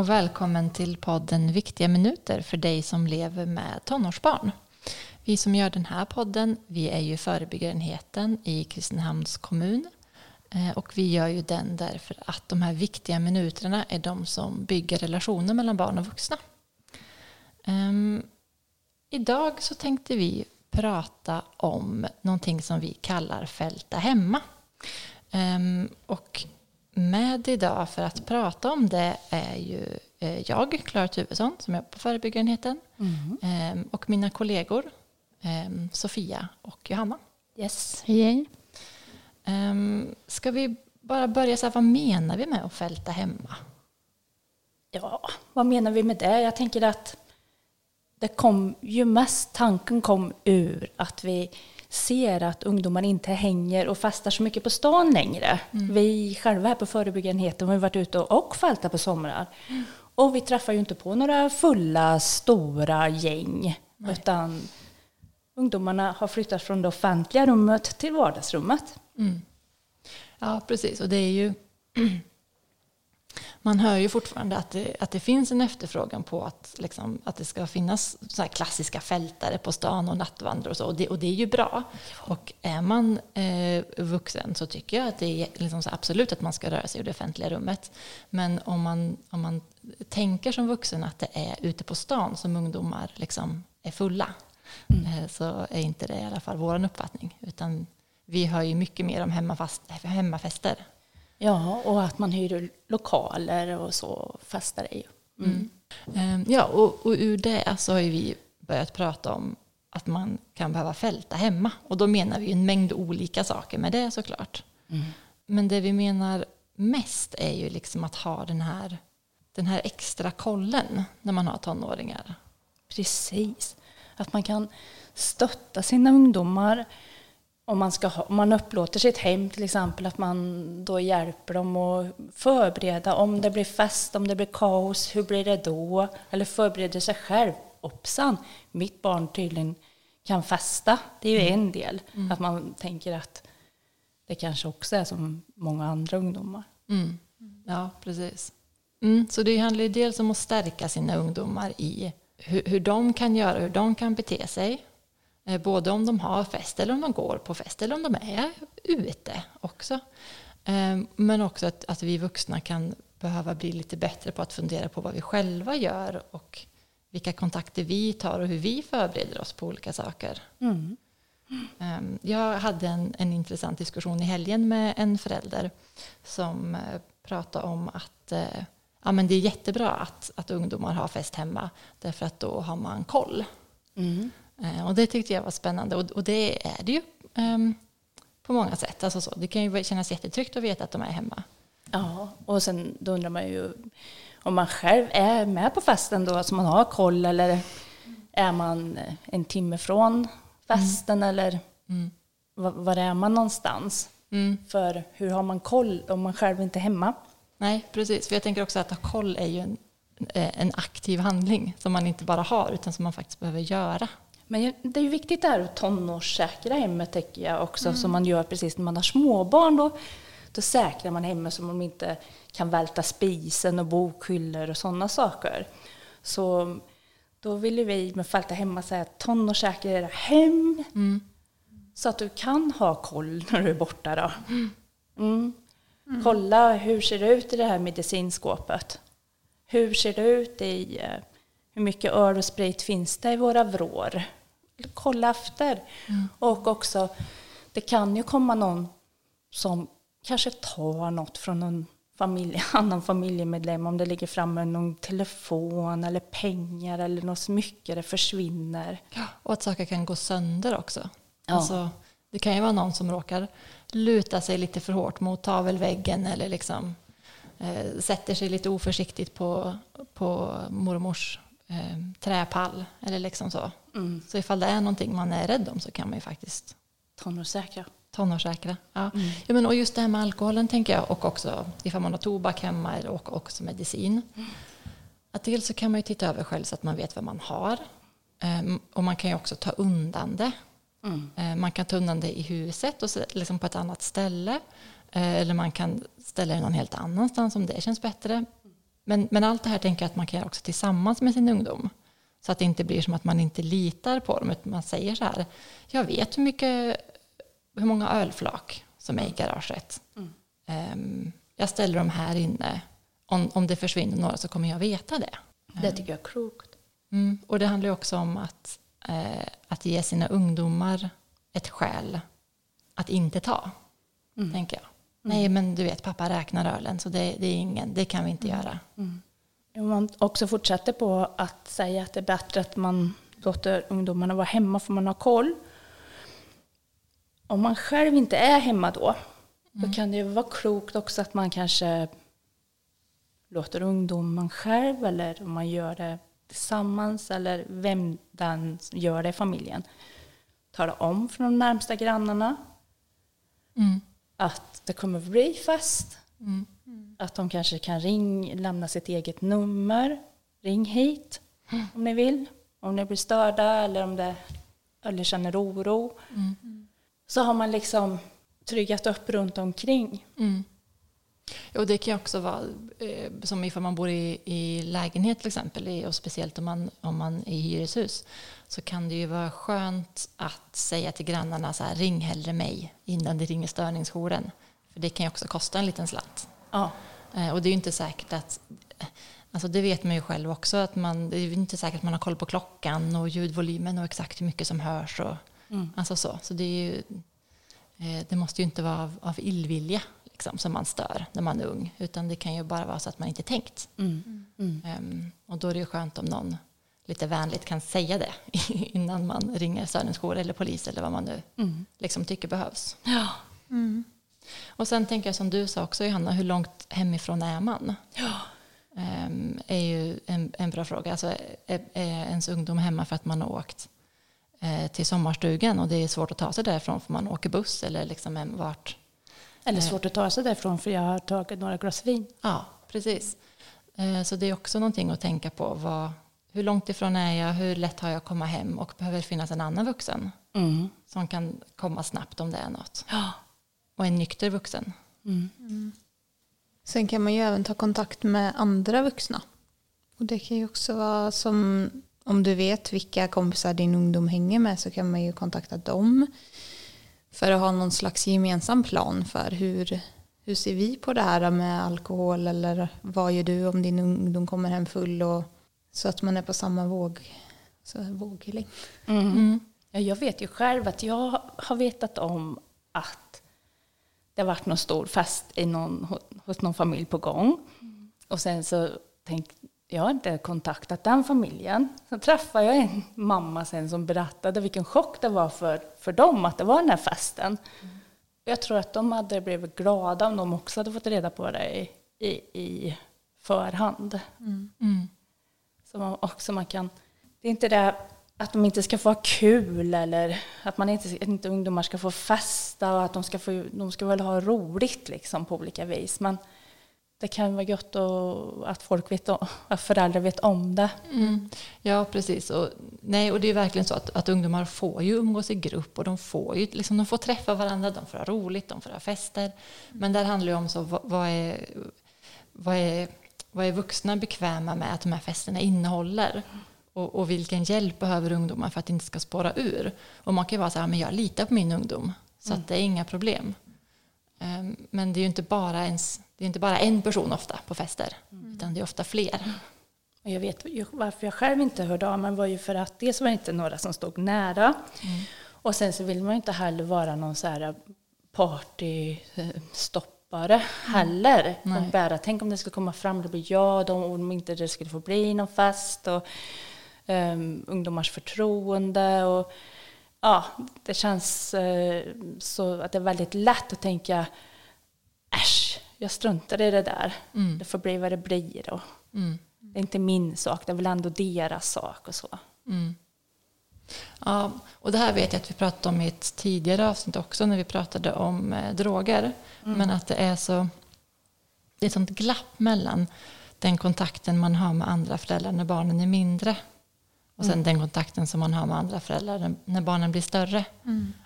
och välkommen till podden Viktiga minuter för dig som lever med tonårsbarn. Vi som gör den här podden, vi är ju förebyggarenheten i Kristinehamns kommun eh, och vi gör ju den därför att de här viktiga minuterna är de som bygger relationer mellan barn och vuxna. Um, idag så tänkte vi prata om någonting som vi kallar Fälta hemma. Um, och med idag för att prata om det är ju eh, jag, Klara Tuvesson, som jobbar på förebyggarenheten mm. Ehm, och mina kollegor ehm, Sofia och Johanna. Yes, hej hej. Ehm, ska vi bara börja så här, vad menar vi med att fälta hemma? Ja, vad menar vi med det? Jag tänker att det kom ju mest, tanken kom ur att vi ser att ungdomar inte hänger och fastar så mycket på stan längre. Mm. Vi själva här på förebyggarenheten har varit ute och, och fältat på somrar. Mm. Och vi träffar ju inte på några fulla, stora gäng. Nej. Utan ungdomarna har flyttat från det offentliga rummet till vardagsrummet. Mm. Ja, precis. Och det är ju man hör ju fortfarande att det, att det finns en efterfrågan på att, liksom, att det ska finnas så klassiska fältare på stan och nattvandrare och så. Och det, och det är ju bra. Och är man eh, vuxen så tycker jag att det är liksom absolut att man ska röra sig i det offentliga rummet. Men om man, om man tänker som vuxen att det är ute på stan som ungdomar liksom är fulla mm. eh, så är inte det i alla fall vår uppfattning. Utan vi hör ju mycket mer om hemmafast, hemmafester Ja, och att man hyr lokaler och så festar det ju. Mm. Mm. Ja, och, och ur det så har vi börjat prata om att man kan behöva fälta hemma. Och då menar vi en mängd olika saker med det såklart. Mm. Men det vi menar mest är ju liksom att ha den här, den här extra kollen när man har tonåringar. Precis. Att man kan stötta sina ungdomar om man, ska ha, om man upplåter sitt hem till exempel, att man då hjälper dem att förbereda om det blir fest, om det blir kaos, hur blir det då? Eller förbereder sig själv. Hoppsan, mitt barn tydligen kan festa. Det är ju mm. en del. Mm. Att man tänker att det kanske också är som många andra ungdomar. Mm. Ja, precis. Mm, så det handlar ju dels om att stärka sina ungdomar i hur, hur de kan göra, hur de kan bete sig både om de har fest eller om de går på fest eller om de är ute också. Eh, men också att, att vi vuxna kan behöva bli lite bättre på att fundera på vad vi själva gör och vilka kontakter vi tar och hur vi förbereder oss på olika saker. Mm. Mm. Jag hade en, en intressant diskussion i helgen med en förälder som eh, pratade om att ja, men det är jättebra att, att ungdomar har fest hemma därför att då har man koll. Mm. Eh, och det tyckte jag var spännande och, det är det ju um, på många sätt. Alltså så, det kan ju kännas jättetryggt att veta att de är hemma. Ja, och sen då undrar man ju om man själv är med på festen då, alltså man har koll eller är man en timme från festen mm. eller mm. Var, var, är man någonstans? Mm. För hur har man koll om man själv inte är hemma? Nej, precis. För jag tänker också att ha koll är ju en, eh, en aktiv handling som man inte bara har utan som man faktiskt behöver göra. Men det är ju viktigt det här att tonårssäkra hemmet tycker jag också, mm. som man gör precis när man har småbarn. Då, då säkrar man hemmet så man inte kan välta spisen och bokhyllor och sådana saker. Så då vill vi med Fälta hemma säga att tonårssäkra era hem. Mm. Så att du kan ha koll när du är borta. Då. Mm. mm. Kolla hur ser det ut i det här medicinskåpet. Hur ser det ut i eh, hur mycket öl och sprit finns det i våra vrår? Kolla efter. Mm. Och också, det kan ju komma någon som kanske tar något från någon familj, annan familjemedlem, om det ligger framme någon telefon eller pengar eller något smycke, det försvinner. Och att saker kan gå sönder också. Ja. Alltså, det kan ju vara någon som råkar luta sig lite för hårt mot tavelväggen eller liksom eh, sätter sig lite oförsiktigt på, på mormors eh, träpall eller liksom så. Mm. Så ifall det är någonting man är rädd om så kan man ju faktiskt tonårssäkra. Tonårssäkra, ja. Mm. ja men, och just det här med alkoholen tänker jag och också ifall man har tobak hemma och också medicin. Mm. Att dels så kan man ju titta över själv så att man vet vad man har. Um, och man kan ju också ta undan det. Mm. Uh, man kan ta undan det i huset och så, liksom på ett annat ställe. Uh, eller man kan ställa det någon helt annanstans om det känns bättre. Men, men allt det här tänker jag att man kan göra också tillsammans med sin ungdom. Så att det inte blir som att man inte litar på dem. Utan man säger så här, jag vet hur, mycket, hur många ölflak som är i garaget. Mm. Ehm, jag ställer dem här inne. Om, om det försvinner några så kommer jag veta det. Det tycker jag är klokt. Mm. Och det handlar också om att, eh, att ge sina ungdomar ett skäl att inte ta, Mm. tänker jag. Nej, men du vet, pappa räknar ölen, så det, det är ingen, det kan vi inte göra. Om man också fortsätter på att säga att det är bättre att man låter ungdomarna vara hemma för man har koll. Om man själv inte är hemma då, då kan det ju vara klokt också att man kanske låter ungdomen själv eller om man gör det tillsammans eller vem den gör det i familjen. Tala om för de närmsta grannarna Mm. att det kommer bli fest. Mm. Att de kanske kan ring, lämna sitt eget nummer. Ring hit om ni vill. Om ni blir störda eller om det, eller känner oro. Så har man liksom tryggat upp runt omkring. Mm. Och det kan ju också vara eh, som ifall man bor i, i lägenhet till exempel, och speciellt om man, om man är i hyreshus, så kan det ju vara skönt att säga till grannarna så här, ring hellre mig innan det ringer störningsjouren. För det kan ju också kosta en liten slant. Ja. Eh, och det är ju inte säkert att, alltså det vet man ju själv också, att man, det är ju inte säkert att man har koll på klockan och ljudvolymen och exakt hur mycket som hörs. Och, Alltså så. Så det är ju, eh, det måste ju inte vara av, av illvilja liksom, som man stör när man är ung, utan det kan ju bara vara så att man inte tänkt. Mm. Mm. Ehm, och då är det ju skönt om någon lite vänligt kan säga det innan man ringer störningsjour eller polis eller vad man nu Mm. liksom tycker behövs. Ja. Och sen tänker jag som du sa också Johanna, hur långt hemifrån är man? Ja. Ehm, är ju en, en bra fråga. Alltså, är, är ens ungdom hemma för att man har åkt eh, till sommarstugan och det är svårt att ta sig därifrån för man åker buss eller liksom en, vart? Eller svårt att ta sig därifrån för jag har tagit några glas vin. Ja, precis. Eh, så det är också någonting att tänka på. Vad, hur långt ifrån är jag? Hur lätt har jag att komma hem? Och behöver det finnas en annan vuxen Mm. som kan komma snabbt om det är något? Ja. Och en nykter vuxen. Mm. Sen kan man ju även ta kontakt med andra vuxna. Och det kan ju också vara som om du vet vilka kompisar din ungdom hänger med så kan man ju kontakta dem för att ha någon slags gemensam plan för hur, hur ser vi på det här med alkohol eller vad gör du om din ungdom kommer hem full och så att man är på samma våg, så våglängd. Mm. Ja, jag vet ju själv att jag har vetat om att det har varit någon stor fest i någon, hos någon familj på gång. Och sen så tänkte jag har inte kontaktat den familjen. Så träffade jag en mamma sen som berättade vilken chock det var för, för dem att det var den här festen. Jag tror att de hade blivit glada om de också hade fått reda på det i, i, i förhand. Mm. Så man också man kan, det är inte det att de inte ska få ha kul eller att man inte, inte ungdomar ska få festa och att de ska, få, de ska väl ha roligt liksom på olika vis. Men det kan vara gott att, att folk vet om, att föräldrar vet om det. Mm. Ja, precis. Och, nej, och det är verkligen så att, att ungdomar får ju umgås i grupp och de får ju liksom, de får träffa varandra, de får ha roligt, de får ha fester. Men där handlar det om så, vad, vad, är, vad, är, vad är vuxna bekväma med att de här festerna innehåller? Och, och vilken hjälp behöver ungdomar för att det inte ska spåra ur? Och man kan ju vara så här, men jag litar på min ungdom, så att det är inga problem. Ehm, Men det är ju inte bara, ens, det är inte bara en person ofta på fester, utan det är ofta fler. Och jag vet varför jag själv inte hörde av mig var ju för att dels var det inte några som stod nära. Och sen så vill man ju inte heller vara någon så här partystoppare heller. Nej. Och bara, tänk om det skulle komma fram, det blir jag, och om inte det skulle få bli någon fest. Och um, ungdomars förtroende. Och, ja, det känns eh, så att det är väldigt lätt att tänka äsch, jag struntar i det där. Mm. Det får bli vad det blir. Och, Mm. det är inte min sak, det är väl ändå deras sak och så. Mm. Ja, och det här vet jag att vi pratade om i ett tidigare avsnitt också när vi pratade om eh, droger. Men att det är så det är ett sånt glapp mellan den kontakten man har med andra föräldrar när barnen är mindre och sen den kontakten som man har med andra föräldrar när- barnen blir större.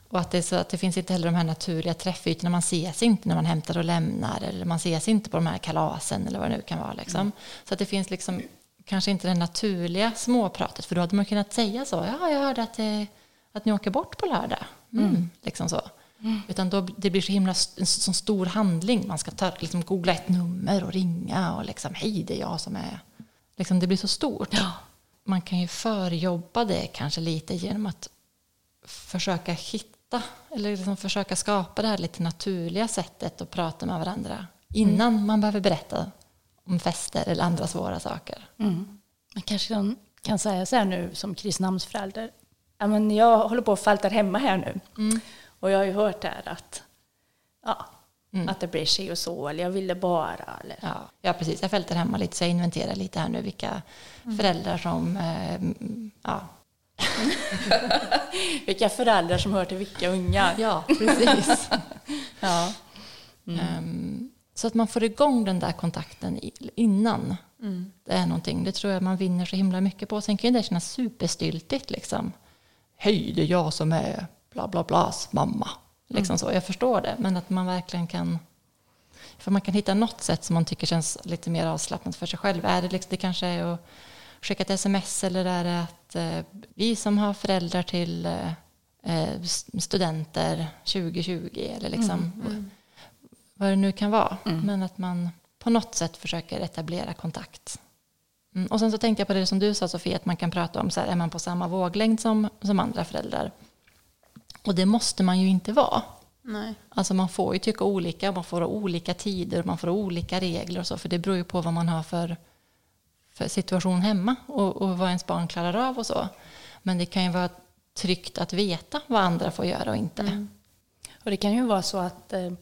Och att det, så att det finns inte heller de här naturliga träffytorna. Man ses inte när man hämtar och lämnar. Eller man ses inte på de här kalasen eller vad det nu kan vara. Liksom. Mm. Så att det finns liksom kanske inte det naturliga småpratet. För då hade man kunnat säga så. Ja, jag hörde att, det, att ni åker bort på lördag. Mm. Mm. Liksom så. Mm. Utan då, det blir så himla en så stor handling. Man ska ta, liksom, googla ett nummer och ringa och liksom, hej, det är jag som är... Liksom, det blir så stort. Ja. Man kan ju förjobba det kanske lite genom att försöka hitta eller liksom försöka skapa det här lite naturliga sättet att prata med varandra innan mm. man behöver berätta om fester eller andra svåra saker. Mm. Man kanske kan, kan säga så här nu som Kristinehamnsförälder. Ja, men jag håller på att faltar hemma här nu. Mm. Och jag har ju hört här att, ja, mm. att det blir sig och så, eller jag ville bara. Eller. Ja, ja, precis. Jag fältar hemma lite, så jag inventerar lite här nu vilka mm. föräldrar som... Eh, ja. vilka föräldrar som hör till vilka ungar. Ja, precis. ja. Mm. Um, så att man får igång den där kontakten innan mm. det är någonting. Det tror jag man vinner så himla mycket på. Sen kan det kännas superstyltigt liksom. Hej, det är jag som är bla bla blas mamma. Liksom mm. så. Jag förstår det, men att man verkligen kan för man kan hitta något sätt som man tycker känns lite mer avslappnat för sig själv. Är det, liksom, det kanske är att skicka ett sms eller är det att eh, vi som har föräldrar till eh, eh studenter 2020 eller liksom mm. Mm. vad det nu kan vara. Mm. Men att man på något sätt försöker etablera kontakt. Mm. Och sen så tänkte jag på det som du sa Sofie, att man kan prata om så här, är man på samma våglängd som, som andra föräldrar? Och det måste man ju inte vara. Nej. Alltså man får ju tycka olika, man får ha olika tider, man får ha olika regler och så, för det beror ju på vad man har för, för situation hemma och, och vad ens barn klarar av och så. Men det kan ju vara tryggt att veta vad andra får göra och inte. Mm. Och det kan ju vara så att, eh,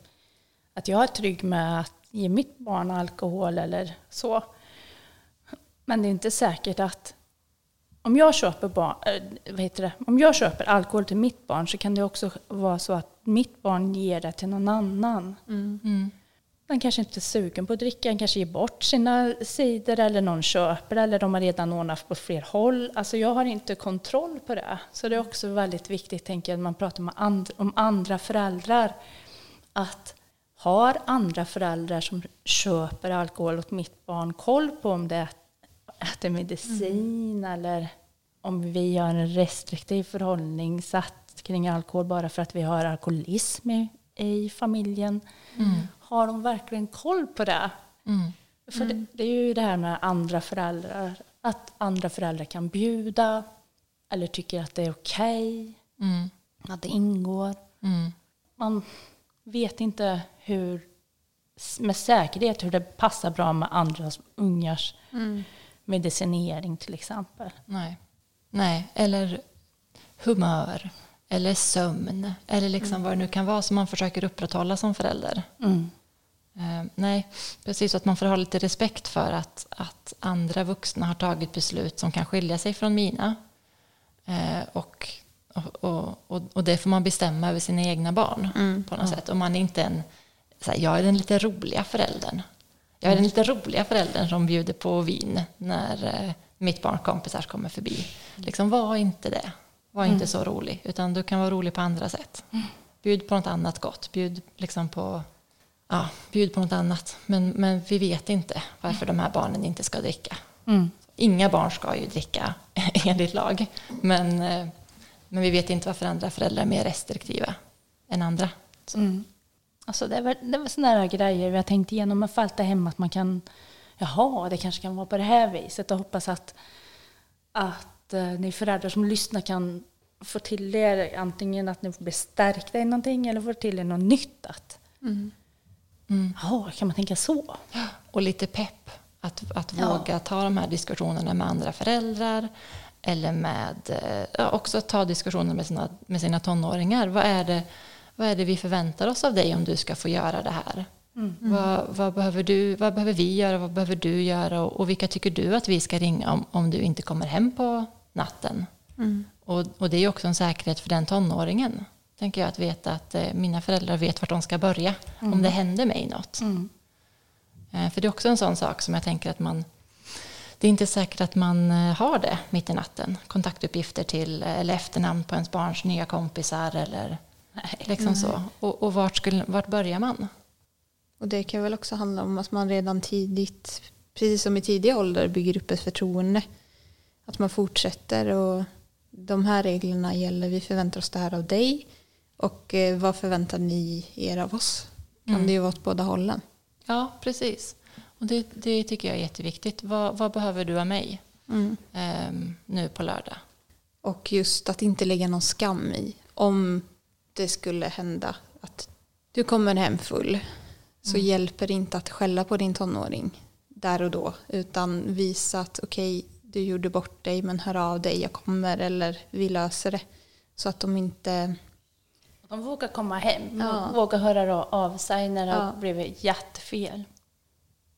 att jag är trygg med att ge mitt barn alkohol eller så. Men det är inte säkert att om jag, köper barn, äh, vad heter det? om jag köper alkohol till mitt barn så kan det också vara så att mitt barn ger det till någon annan. Mm. Mm. Den kanske inte är sugen på att dricka, den kanske ger bort sina sidor eller någon köper eller de har redan ordnat på fler håll. Alltså jag har inte kontroll på det. Så det är också väldigt viktigt, tänker jag, när man pratar med and om andra föräldrar. Att har andra föräldrar som köper alkohol åt mitt barn koll på om det äter medicin mm. eller om vi har en restriktiv förhållningssätt kring alkohol bara för att vi har alkoholism i, i familjen. Mm. Har de verkligen koll på det? Mm. För det, det, är ju det här med andra föräldrar. Att andra föräldrar kan bjuda eller tycker att det är okej. Okay, mm. att det ingår. Mm. Man vet inte hur med säkerhet hur det passar bra med andras ungars mm medicinering till exempel. Nej, Nej. eller humör eller sömn eller liksom mm. vad det nu kan vara som man försöker upprätthålla som förälder. Mm. Uh, nej, precis. Att man får ha lite respekt för att, att andra vuxna har tagit beslut som kan skilja sig från mina. Uh, och, och, och, och, det får man bestämma över sina egna barn mm. på något ja. sätt. Och man är inte en, så här, jag är den lite roliga föräldern. Jag är den lite roliga föräldern som bjuder på vin när eh, mitt barns kompisar kommer förbi. Liksom, var inte det. Var inte mm. så rolig, utan du kan vara rolig på andra sätt. Bjud på något annat gott. Bjud, liksom på, ja, bjud på något annat. Men, men vi vet inte varför de här barnen inte ska dricka. Mm. Inga barn ska ju dricka enligt lag. Men, eh, men vi vet inte varför andra föräldrar är mer restriktiva än andra. Mm. Alltså det var, det var sådana här grejer vi har tänkt igenom med Falta hemma att man kan, jaha, det kanske kan vara på det här viset och hoppas att, att eh, ni föräldrar som lyssnar kan få till er antingen att ni blir stärkta i någonting eller få till er något nytt. Att, mm. Mm. Jaha, kan man tänka så? Och lite pepp. Att, att ja. våga ta de här diskussionerna med andra föräldrar eller med, eh, ja, också ta diskussioner med sina, med sina tonåringar. Vad är det vad är det vi förväntar oss av dig om du ska få göra det här? Mm. Vad, vad, behöver du, vad behöver vi göra? Vad behöver du göra? Och, och vilka tycker du att vi ska ringa om, om du inte kommer hem på natten? Mm. Och, och, det är också en säkerhet för den tonåringen. Tänker jag att veta att eh, mina föräldrar vet vart de ska börja mm. om det händer mig något. Mm. Eh, för det är också en sån sak som jag tänker att man det är inte säkert att man eh, har det mitt i natten. Kontaktuppgifter till eller efternamn på ens barns nya kompisar eller Liksom så. Och, och vart, skulle, vart börjar man? Och det kan väl också handla om att man redan tidigt, precis som i tidig ålder, bygger upp ett förtroende. Att man fortsätter och de här reglerna gäller, vi förväntar oss det här av dig. Och eh, vad förväntar ni er av oss? Kan Mm. det ju vara åt båda hållen. Ja, precis. Och det, det tycker jag är jätteviktigt. Vad, vad behöver du av mig ehm, nu på lördag? Och just att inte lägga någon skam i. Om det skulle hända att du kommer hem full så hjälper det inte att skälla på din tonåring där och då. Utan visa att okej, du gjorde bort dig men hör av dig, jag kommer eller vi löser det. Så att de inte... De vågar komma hem, Ja. vågar höra av sig när det Ja. har blivit jättefel.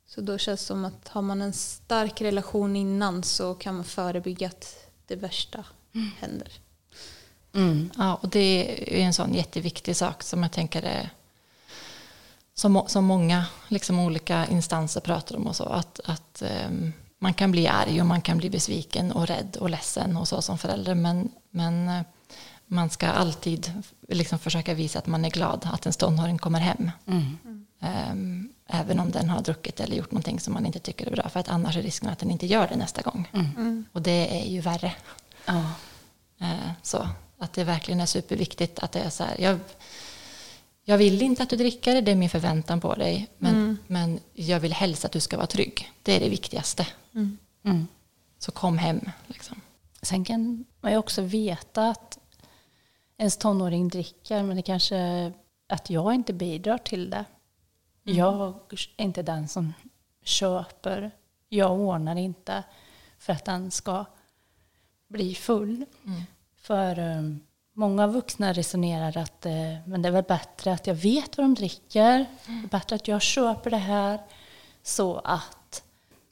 Så då känns det som att har man en stark relation innan så kan man förebygga att det värsta händer. Ja, och det är en sån jätteviktig sak som jag tänker är som, som många liksom, olika instanser pratar om och så. Att, att ehm, man kan bli arg och man kan bli besviken och rädd och ledsen och så som förälder. Men, men eh, man ska alltid liksom försöka visa att man är glad att ens tonåring kommer hem. Ehm, även om den har druckit eller gjort någonting som man inte tycker är bra. För att annars är risken att den inte gör det nästa gång. Och det är ju värre. Ja. Eh, Så att det verkligen är superviktigt att det är så här. Jag, jag vill inte att du dricker, det är min förväntan på dig. Men, men jag vill helst att du ska vara trygg. Det är det viktigaste. Mm. Så kom hem. Liksom. Sen kan man ju också veta att ens tonåring dricker, men det kanske att jag inte bidrar till det. Jag är inte den som köper. Jag ordnar inte för att den ska bli full. För um, många vuxna resonerar att eh, men det är väl bättre att jag vet vad de dricker. Det är bättre att jag köper det här så att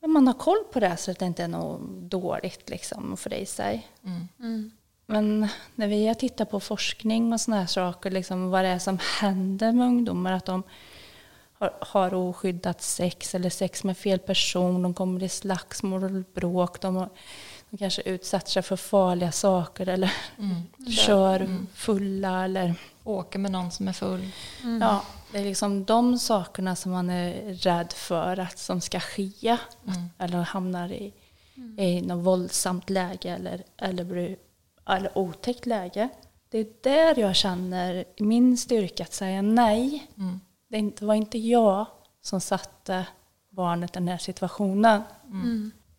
men man har koll på det så att det inte är något dåligt liksom, att få det i sig. Men när vi har tittat på forskning och såna här saker, liksom, vad det är som händer med ungdomar, att de har, har oskyddat sex eller sex med fel person, de kommer i slagsmål och bråk, de, har, de kanske utsätter sig för farliga saker eller kör fulla eller Åker med någon som är full. Ja, det är liksom de sakerna som man är rädd för att som ska ske. Eller hamnar i, i något våldsamt läge eller, eller, blir, eller otäckt läge. Det är där jag känner min styrka att säga nej. Det är inte- var inte jag som satte barnet i den här situationen.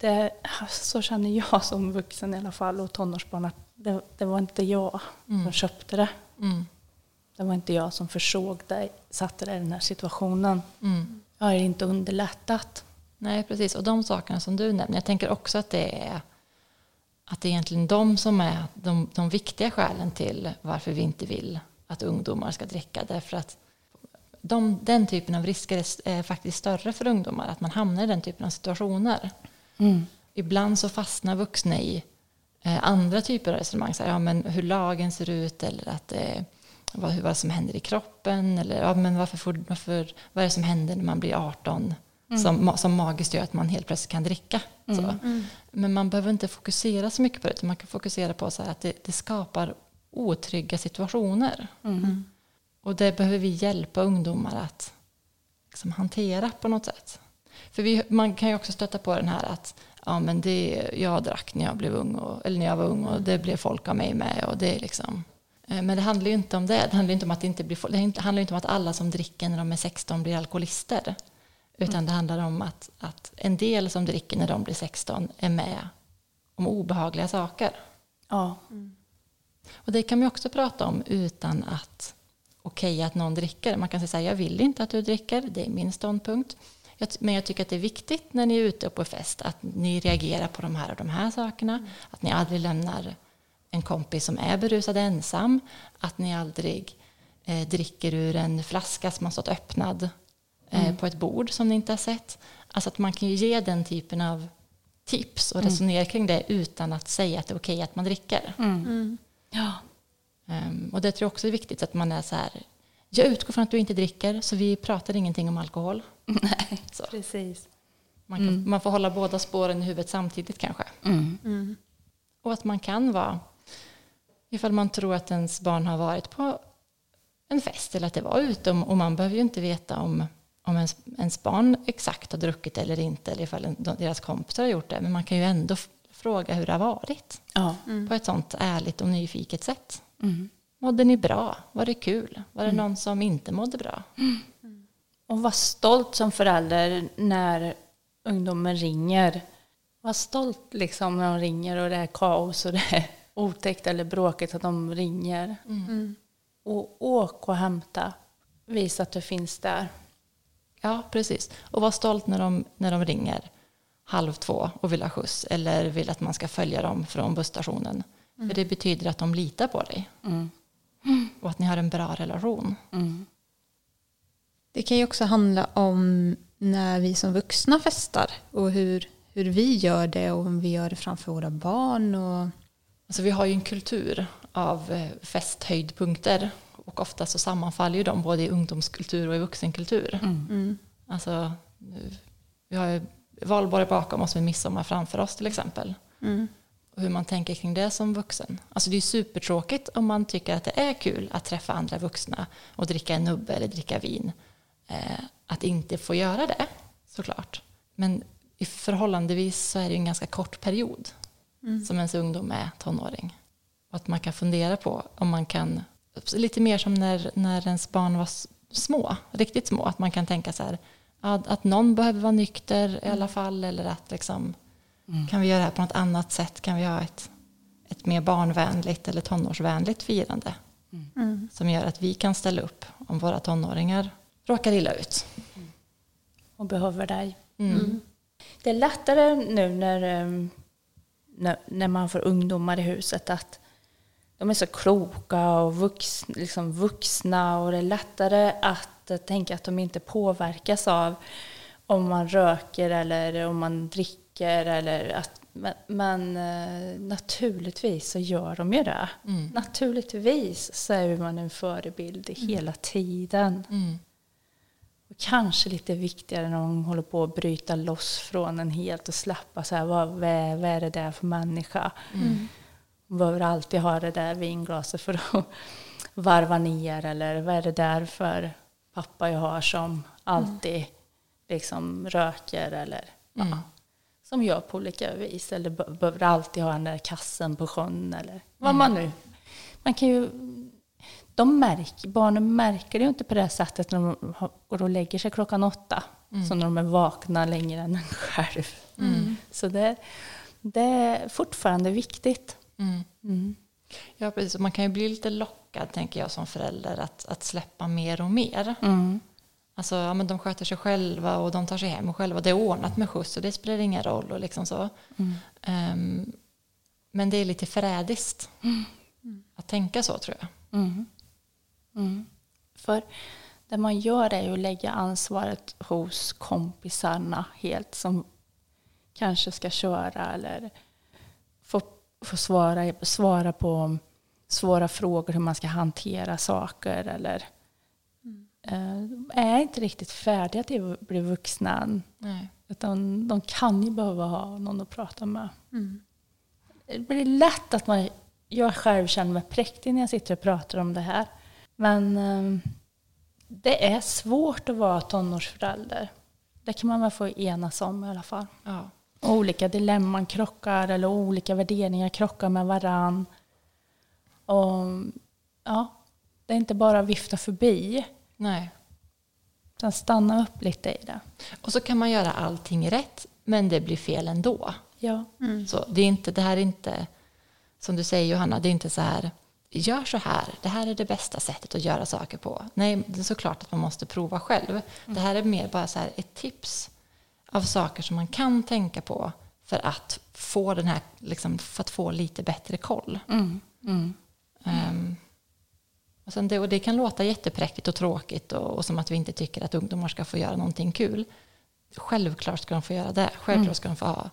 Det, så känner jag som vuxen i alla fall och tonårsbarn att det, det var inte jag som köpte det. Mm. Det var inte jag som försåg dig, satte dig i den här situationen. Mm. Jag har inte underlättat. Nej, precis. Och de sakerna som du nämner. Jag tänker också att det är att det är egentligen de som är de, de viktiga skälen till varför vi inte vill att ungdomar ska dricka. Därför att de, den typen av risker är, är faktiskt större för ungdomar. Att man hamnar i den typen av situationer. Ibland så fastnar vuxna i eh, andra typer av resonemang. Så här, ja, men hur lagen ser ut eller att eh, vad, hur- vad som händer i kroppen. Eller ja, men varför får, varför, vad är det som händer när man blir 18? Som, ma- som magiskt gör att man helt plötsligt kan dricka. Så. Men man behöver inte fokusera så mycket på det. utan Man kan fokusera på så här att det, det skapar otrygga situationer. Och det behöver vi hjälpa ungdomar att liksom hantera på något sätt. För vi, man kan ju också stöta på den här att ja, men det, jag drack när jag, blev ung och, eller när jag var ung och det blev folk av mig med. Och det är liksom, eh, men det handlar ju inte om det. Det handlar inte om att, inte blir, det handlar inte om att alla som dricker när de är 16 blir alkoholister. Utan det handlar om att, att en del som dricker när de blir 16 är med om obehagliga saker. Ja. Och det kan man också prata om utan att okej att någon dricker. Man kan säga så här, jag vill inte att du dricker, det är min ståndpunkt. Men jag tycker att det är viktigt när ni är ute på fest att ni reagerar på de här och de här sakerna. Att ni aldrig lämnar en kompis som är berusad ensam. Att ni aldrig eh, dricker ur en flaska som har stått öppnad eh, på ett bord som ni inte har sett. Alltså att man kan ju ge den typen av tips och resonera kring det utan att säga att det är okej att man dricker. ja. Ehm, och det tror jag också är viktigt att man är så här. Jag utgår från att du inte dricker så vi pratar ingenting om alkohol. Nej, Så. precis. Man, kan, man får hålla båda spåren i huvudet samtidigt kanske. Och att man kan vara, ifall man tror att ens barn har varit på en fest eller att det var ute. Och man behöver ju inte veta om, om ens, ens barn exakt har druckit eller inte, eller ifall en- deras kompisar har gjort det. Men man kan ju ändå fråga hur det har varit Ja. på ett sånt ärligt och nyfiket sätt. Mm. Mådde ni bra? Var det kul? Var det någon som inte mådde bra? Och var stolt som förälder när ungdomen ringer. Var stolt liksom när de ringer och det är kaos och det är otäckt eller bråkigt att de ringer. Och åk och hämta. Visa att du finns där. Ja, precis. Och var stolt när de, när de ringer halv två och vill ha skjuts eller vill att man ska följa dem från busstationen. För det betyder att de litar på dig Mm. och att ni har en bra relation. Mm. Det kan ju också handla om när vi som vuxna festar och hur, hur vi gör det och om vi gör det framför våra barn. Och, Alltså vi har ju en kultur av eh, festhöjdpunkter och ofta så sammanfaller ju de både i ungdomskultur och i vuxenkultur. mm, Alltså, nu- vi har ju valborg bakom oss med midsommar framför oss till exempel. mm, Och hur man tänker kring det som vuxen. Alltså det är supertråkigt om man tycker att det är kul att träffa andra vuxna och dricka en nubbe eller dricka vin. Eh, att inte få göra det, såklart. Men i förhållandevis så är det en ganska kort period som ens ungdom är tonåring. Och att man kan fundera på om man kan, lite mer som när, när ens barn var små, riktigt små, att man kan tänka så här, att, att någon behöver vara nykter i alla fall, eller att liksom, kan vi göra det här på något annat sätt? Kan vi ha ett, ett mer barnvänligt eller tonårsvänligt firande? mm, Som gör att vi kan ställa upp om våra tonåringar råkar illa ut. Och behöver dig. Mm. Det är lättare nu när, ehm, när, när man får ungdomar i huset att de är så kloka och vux, liksom vuxna och det är lättare att tänka att de inte påverkas av om man röker eller om man dricker. Eller att, men men eh, naturligtvis så gör de ju det. Mm. Naturligtvis så är man en förebild hela tiden. Mm. Och kanske lite viktigare när de håller på att bryta loss från en helt och släppa så här, vad, vad, är, vad är det där för människa? mm, behöver alltid ha det där vinglaset för att varva ner eller vad är det där för pappa jag har som alltid liksom röker eller ja, Mm. som gör på olika vis eller be- behöver alltid ha den där kassen på sjön eller vad man nu... Man kan ju... De märker, barnen märker det ju inte på det sättet när de går och lägger sig klockan åtta. Som när de är vakna längre än en själv. Så det, det är fortfarande viktigt. Mm. Mm. Ja, precis. Man kan ju bli lite lockad, tänker jag, som förälder att, att släppa mer och mer. Mm. Alltså, ja, men de sköter sig själva och de tar sig hem själva. Det är ordnat med skjuts och det spelar ingen roll. Och liksom så. Ehm, men det är lite förrädiskt att tänka så, tror jag. Mm. Mm. För det man gör är ju att lägga ansvaret hos kompisarna helt som kanske ska köra eller få, få svara, svara på svåra frågor hur man ska hantera saker eller eh, är inte riktigt färdiga till att bli vuxna än. Nej. Utan de kan ju behöva ha någon att prata med. mm, Det blir lätt att man, jag själv känner mig präktig när jag sitter och pratar om det här. Men eh, det är svårt att vara tonårsförälder. Det kan man väl få enas om i alla fall. Ja. Olika dilemman krockar eller olika värderingar krockar med varann. Och ja, det är inte bara att vifta förbi. Nej. Utan stanna upp lite i det. Och så kan man göra allting rätt, men det blir fel ändå. Ja. mm, Så det, är inte, det här är inte, som du säger Johanna, det är inte så här, gör så här, det här är det bästa sättet att göra saker på. Nej, det är såklart att man måste prova själv. Det här är mer bara så här ett tips av saker som man kan tänka på för att få den här, liksom, för att få lite bättre koll. Mm. Mm. Ehm, och, sen det, och det kan låta jättepräktigt och tråkigt och, och som att vi inte tycker att ungdomar ska få göra någonting kul. Självklart ska de få göra det. Självklart ska de få ha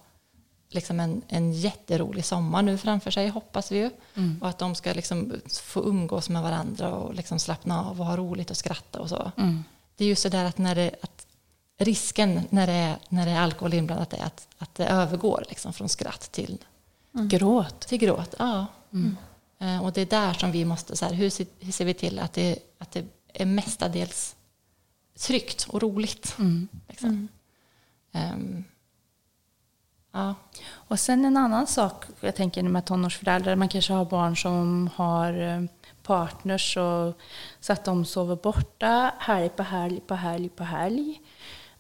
liksom en, en jätterolig sommar nu framför sig, hoppas vi ju. Och att de ska liksom få umgås med varandra och liksom slappna av och ha roligt och skratta och så. Mm. Det är just det där att, när det, att risken när det är, när det är alkohol inblandat är att, att det övergår liksom från skratt till Gråt. till gråt, ja. Eh, och det är där som vi måste, så här, hur, ser, hur ser vi till att det, att det är mestadels tryggt och roligt. Mm. Liksom. Ehm, ja. Och sen en annan sak, jag tänker med tonårsföräldrar, man kanske har barn som har eh, partners och så att de sover borta helg på helg på helg på helg.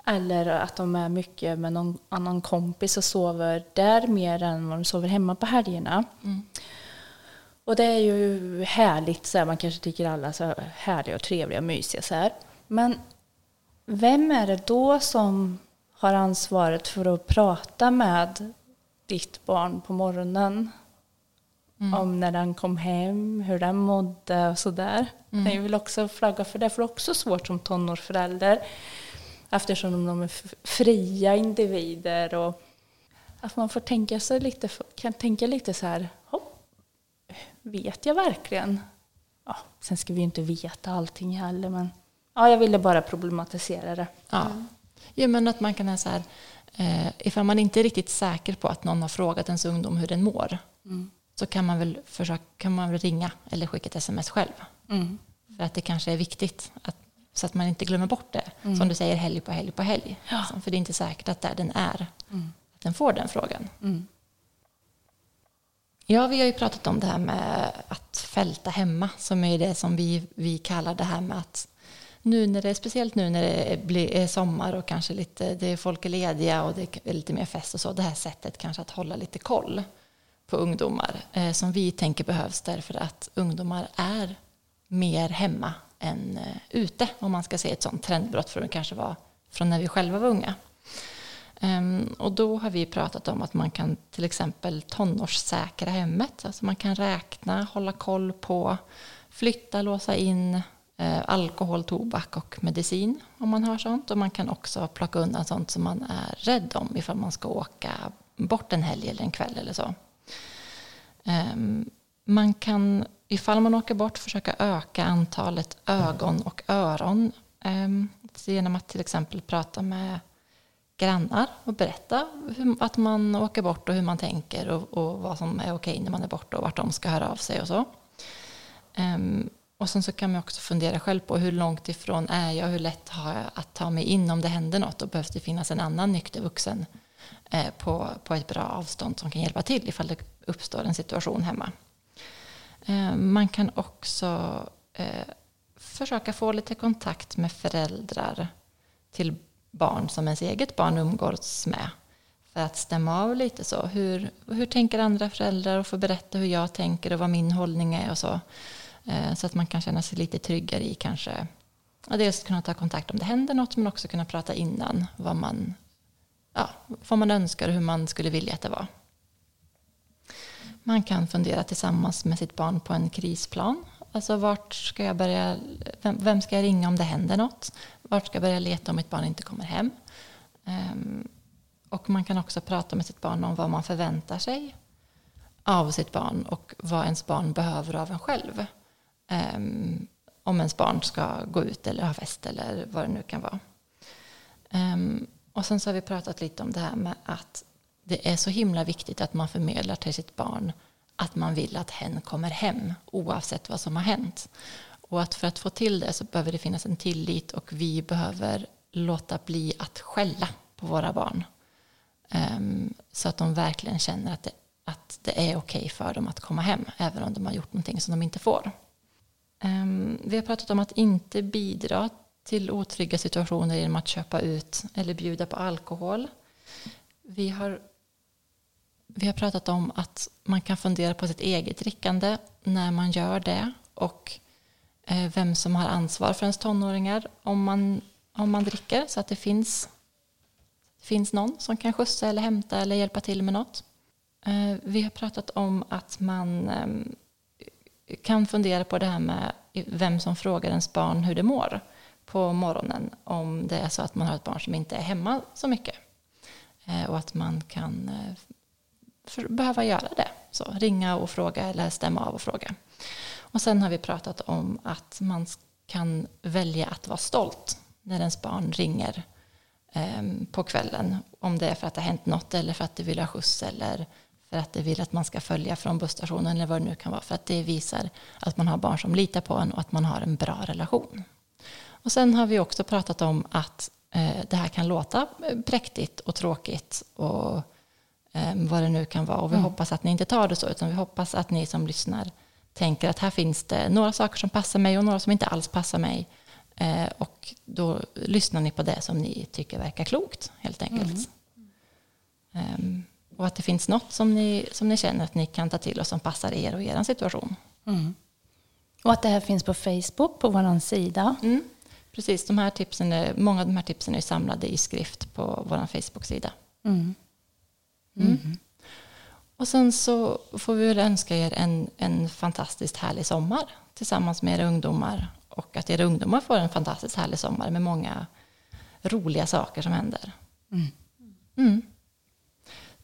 Eller att de är mycket med någon annan kompis och sover där mer än vad de sover hemma på helgerna. Och det är ju härligt, så här, man kanske tycker alla så härliga och trevliga och mysiga så här. Men vem är det då som har ansvaret för att prata med ditt barn på morgonen? Om när den kom hem, hur den mådde och sådär. Mm. Jag vill också flagga för det, för det är också svårt som tonårsförälder. Eftersom de är fria individer och att man får tänka sig lite, kan tänka lite så här, hopp, vet jag verkligen? Ja, sen ska vi ju inte veta allting heller, men ja, jag ville bara problematisera det. Ja. Jo, men att man kan ha så här, eh, ifall man inte är riktigt säker på att någon har frågat ens ungdom hur den mår, så kan man väl försöka, kan man väl ringa eller skicka ett sms själv. Mm. För att det kanske är viktigt, att, så att man inte glömmer bort det. Som du säger, helg på helg på helg. Liksom, för det är inte säkert att där den är, att den får den frågan. Mm. Ja, vi har ju pratat om det här med att fälta hemma, som är det som vi, vi kallar det här med att nu när det, speciellt nu när det blir är sommar och kanske lite, det är folk är lediga och det är lite mer fest och så, det här sättet kanske att hålla lite koll på ungdomar eh, som vi tänker behövs därför att ungdomar är mer hemma än eh, ute, om man ska se ett sånt trendbrott från, kanske var från när vi själva var unga. Um, och då har vi pratat om att man kan till exempel tonårssäkra hemmet. Alltså man kan räkna, hålla koll på, flytta, låsa in Eh, alkohol, tobak och medicin om man har sånt. Och man kan också plocka undan sånt som man är rädd om ifall man ska åka bort en helg eller en kväll eller så. Ehm, man kan, ifall man åker bort, försöka öka antalet ögon och öron ehm, genom att till exempel prata med grannar och berätta hur, att man åker bort och hur man tänker och, och vad som är okej när man är borta och vart de ska höra av sig och så. Ehm, och sen så kan man också fundera själv på hur långt ifrån är jag, hur lätt har jag att ta mig in om det händer något och behövs det finnas en annan nykter vuxen eh, på, på ett bra avstånd som kan hjälpa till ifall det uppstår en situation hemma. Eh, man kan också eh, försöka få lite kontakt med föräldrar till barn som ens eget barn umgås med. För att stämma av lite så. Hur, hur tänker andra föräldrar och få berätta hur jag tänker och vad min hållning är och så. Eh, så att man kan känna sig lite tryggare i kanske ja, dels kunna ta kontakt om det händer något men också kunna prata innan vad man, ja, vad man önskar och hur man skulle vilja att det var. Man kan fundera tillsammans med sitt barn på en krisplan. Alltså vart ska jag börja, vem, vem ska jag ringa om det händer något? Vart ska jag börja leta om mitt barn inte kommer hem? Ehm, och man kan också prata med sitt barn om vad man förväntar sig av sitt barn och vad ens barn behöver av en själv um, om ens barn ska gå ut eller ha fest eller vad det nu kan vara. Um, och sen så har vi pratat lite om det här med att det är så himla viktigt att man förmedlar till sitt barn att man vill att hen kommer hem oavsett vad som har hänt. Och att för att få till det så behöver det finnas en tillit och vi behöver låta bli att skälla på våra barn. Um, så att de verkligen känner att det, att det är okej för dem att komma hem även om de har gjort någonting som de inte får. Ehm, vi har pratat om att inte bidra till otrygga situationer genom att köpa ut eller bjuda på alkohol. Vi har, vi har pratat om att man kan fundera på sitt eget drickande när man gör det och eh, vem som har ansvar för ens tonåringar om man, om man dricker så att det finns, finns någon som kan skjutsa eller hämta eller hjälpa till med något. Eh, Vi har pratat om att man ehm, kan fundera på det här med vem som frågar ens barn hur det mår på morgonen om det är så att man har ett barn som inte är hemma så mycket. Eh, och att man kan eh, för, behöva göra det. Så, ringa och fråga eller stämma av och fråga. Och sen har vi pratat om att man kan välja att vara stolt när ens barn ringer eh, på kvällen. Om det är för att det har hänt något eller för att det vill ha skjuts eller för att det vill att man ska följa från busstationen eller vad det nu kan vara. För att det visar att man har barn som litar på en och att man har en bra relation. Och sen har vi också pratat om att eh, det här kan låta eh, präktigt och tråkigt och eh, vad det nu kan vara. Och vi hoppas att ni inte tar det så, utan vi hoppas att ni som lyssnar tänker att här finns det några saker som passar mig och några som inte alls passar mig. Eh, och då lyssnar ni på det som ni tycker verkar klokt, helt enkelt. Ehm, och att det finns något som ni, som ni känner att ni kan ta till och som passar er och er situation. Och att det här finns på Facebook, på vår sida. Mm. Precis, de här tipsen är, många av de här tipsen är samlade i skrift på vår Facebook-sida. Mm. Och sen så får vi väl önska er en, en fantastiskt härlig sommar tillsammans med era ungdomar. Och att era ungdomar får en fantastiskt härlig sommar med många roliga saker som händer. Mm.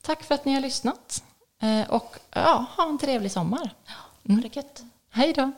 Tack för att ni har lyssnat. Eh, Och ja, ha en trevlig sommar. Ha det gött. Hej då!